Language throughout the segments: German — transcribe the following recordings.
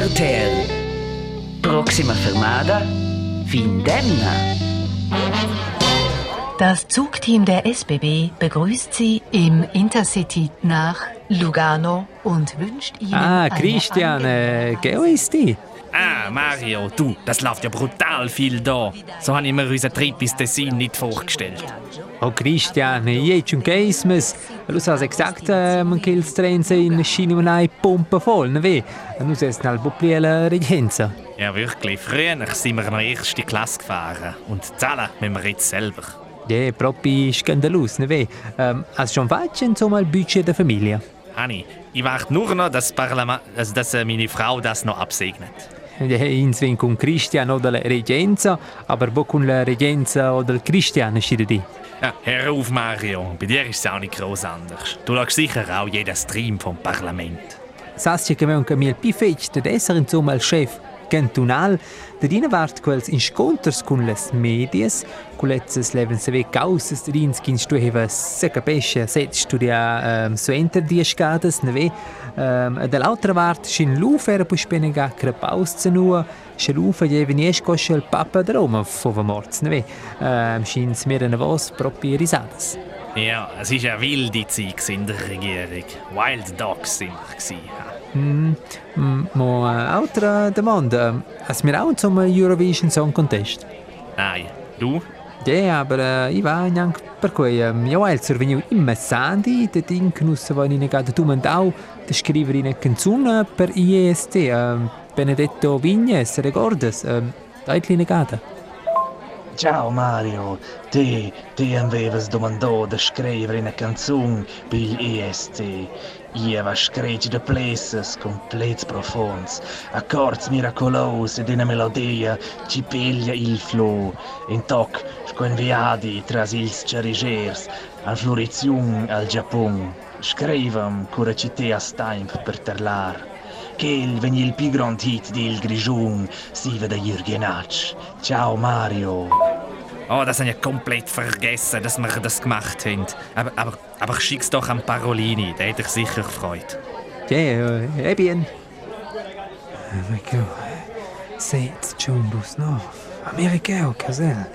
RTL. Proxima fermada, Vindemna. Das Zugteam der SBB begrüßt Sie im Intercity nach Lugano und wünscht Ihnen Ah, eine Christian, äh, gell ist die? Mario, du, das läuft ja brutal viel da. So habe ich mir unseren Trip ins Tessin nicht vorgestellt. Oh Christian, io ci un caismes. Lo sai gesagt, äh, man kills Trens in Schienenei Pumpe voll, ne. Nu ses nal Bupliela Regenza. Ja, wirklich. Früher sind wir noch erste Klasse gefahren. Und zahlen müssen wir jetzt selber. Ja, proprio scandalus, ne weh. Ähm, hast schon fatto insomma il budget der Familie? Anni, ich warte nur noch, dass, das Parlament, also dass äh, meine Frau das noch absegnet. Ja, ins ven con Christian oder la Regenza, aber wo con la Regenza oder il Christian scide di. Ja, hör auf, Mario. Bei dir ist es auch nicht groß anders. Du schaust sicher auch jeden Stream vom Parlament. Sassi che aveva un più fece di essere insomma il chef cantonal, da dina vart quels inconters con les medias, con letzes leven se ve causas da dins kin stu heva se capisce set studia um, so enter die scades ne ve um, dall'altra vart shin lufer pu spenega crepaus zu nur sche lufer je venies cosce il papa de Roma fova morts ne ve um, shin smere ne vos proprio risadas. Ja, es war eine wilde Zeit in der Regierung. Wild Dogs sind wir. Mm, mm, mo uh, altra domanda, has mir auch zum Eurovision Song Contest? Nein, du? Ja, aber äh, ich war neanche per cui ähm, io ho veniu immer Sandy, da Ding nusse va in gada tu mandau da scrivere in canzone per IEST, ähm, Benedetto Vignes, ricordas? Ähm, Deitli negata. Ciao Mario, te, te avevi domandato di scrivere una canzone per l'EST. Io avevo scritto de places complets profonds, accords miracolosi di una melodia ci piglia il flow, in toc sconviadi tras ils cerigers, al florizion al Giappon. Scrivam cura ci te a stimp per terlar. Veni il più grand hit del Grigion, si da Jürgen Hatsch. Ciao Mario. Oh, das habe ich komplett vergessen, dass wir das gemacht haben. Aber, aber, aber ich schick's doch an Parolini, der hätte sich sicher gefreut. Ja, äh, eh bien. Amico, seit Chumbus no. Americano, casel.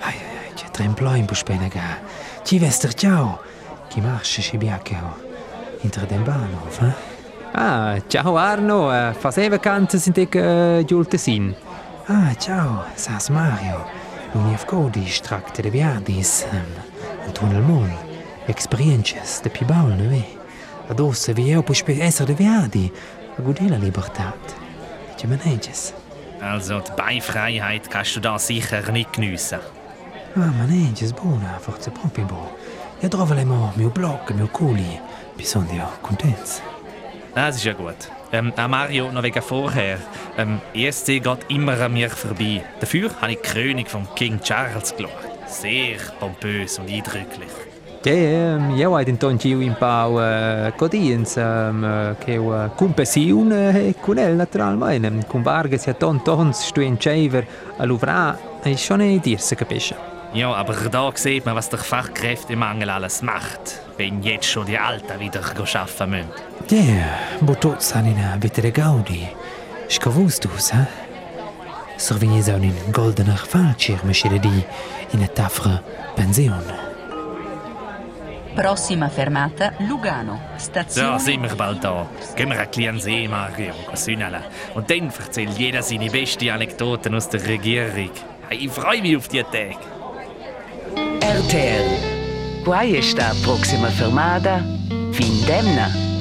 Ai, ai, c'è tremplò in buspenega. Ci vester ciao. Chi marche ci biacchio. Inter den Bahnhof, eh? Ah, ciao Arno, äh, fase vacanze in dick äh, Giultesin. Ah, ciao, sas Mario. Unif codi stracte de viadis, um, un tunnel mol. Experiences de pi baul, ne ve? Adosse vi eu puspe esser de viadi, a gudi la libertat. Ci maneges. Also, die Beifreiheit kannst du da sicher nicht geniessen. Ah, maneges buona, forse proprio bo. Io trovo le mo, mio blog, mio culi. Bisogno contents. Das ist ja gut. Ähm, auch Mario, noch wegen vorher. Ähm, ESC geht immer an mir vorbei. Dafür habe ich Krönung von King Charles geschaut. Sehr pompös und eindrücklich. Ähm, io ho denton ci un pau um, uh, che uh, compasiun uh, con el naturalmente um, con Varga si ton tons stuen chaver a luvra e schon e dirse capisce. Ja, aber da sieht man, was der Fachkräftemangel alles macht, wenn jetzt schon die Alten wieder arbeiten müssen. Ja, bo tot sanina vitere gaudi. Scavustus, ha? Sorvini sa un goldener falcir mescire di in a tafra pensione. Prossima fermata Lugano. So, Stazione sind wir bald da. Gehen wir ein den See, Mario, sünneln. Und dann erzählt jeder seine besten Anekdoten aus der Regierung. Hey, ich freue mich auf die Tage. RTL. Quai sta proxima fermada, Vindemna.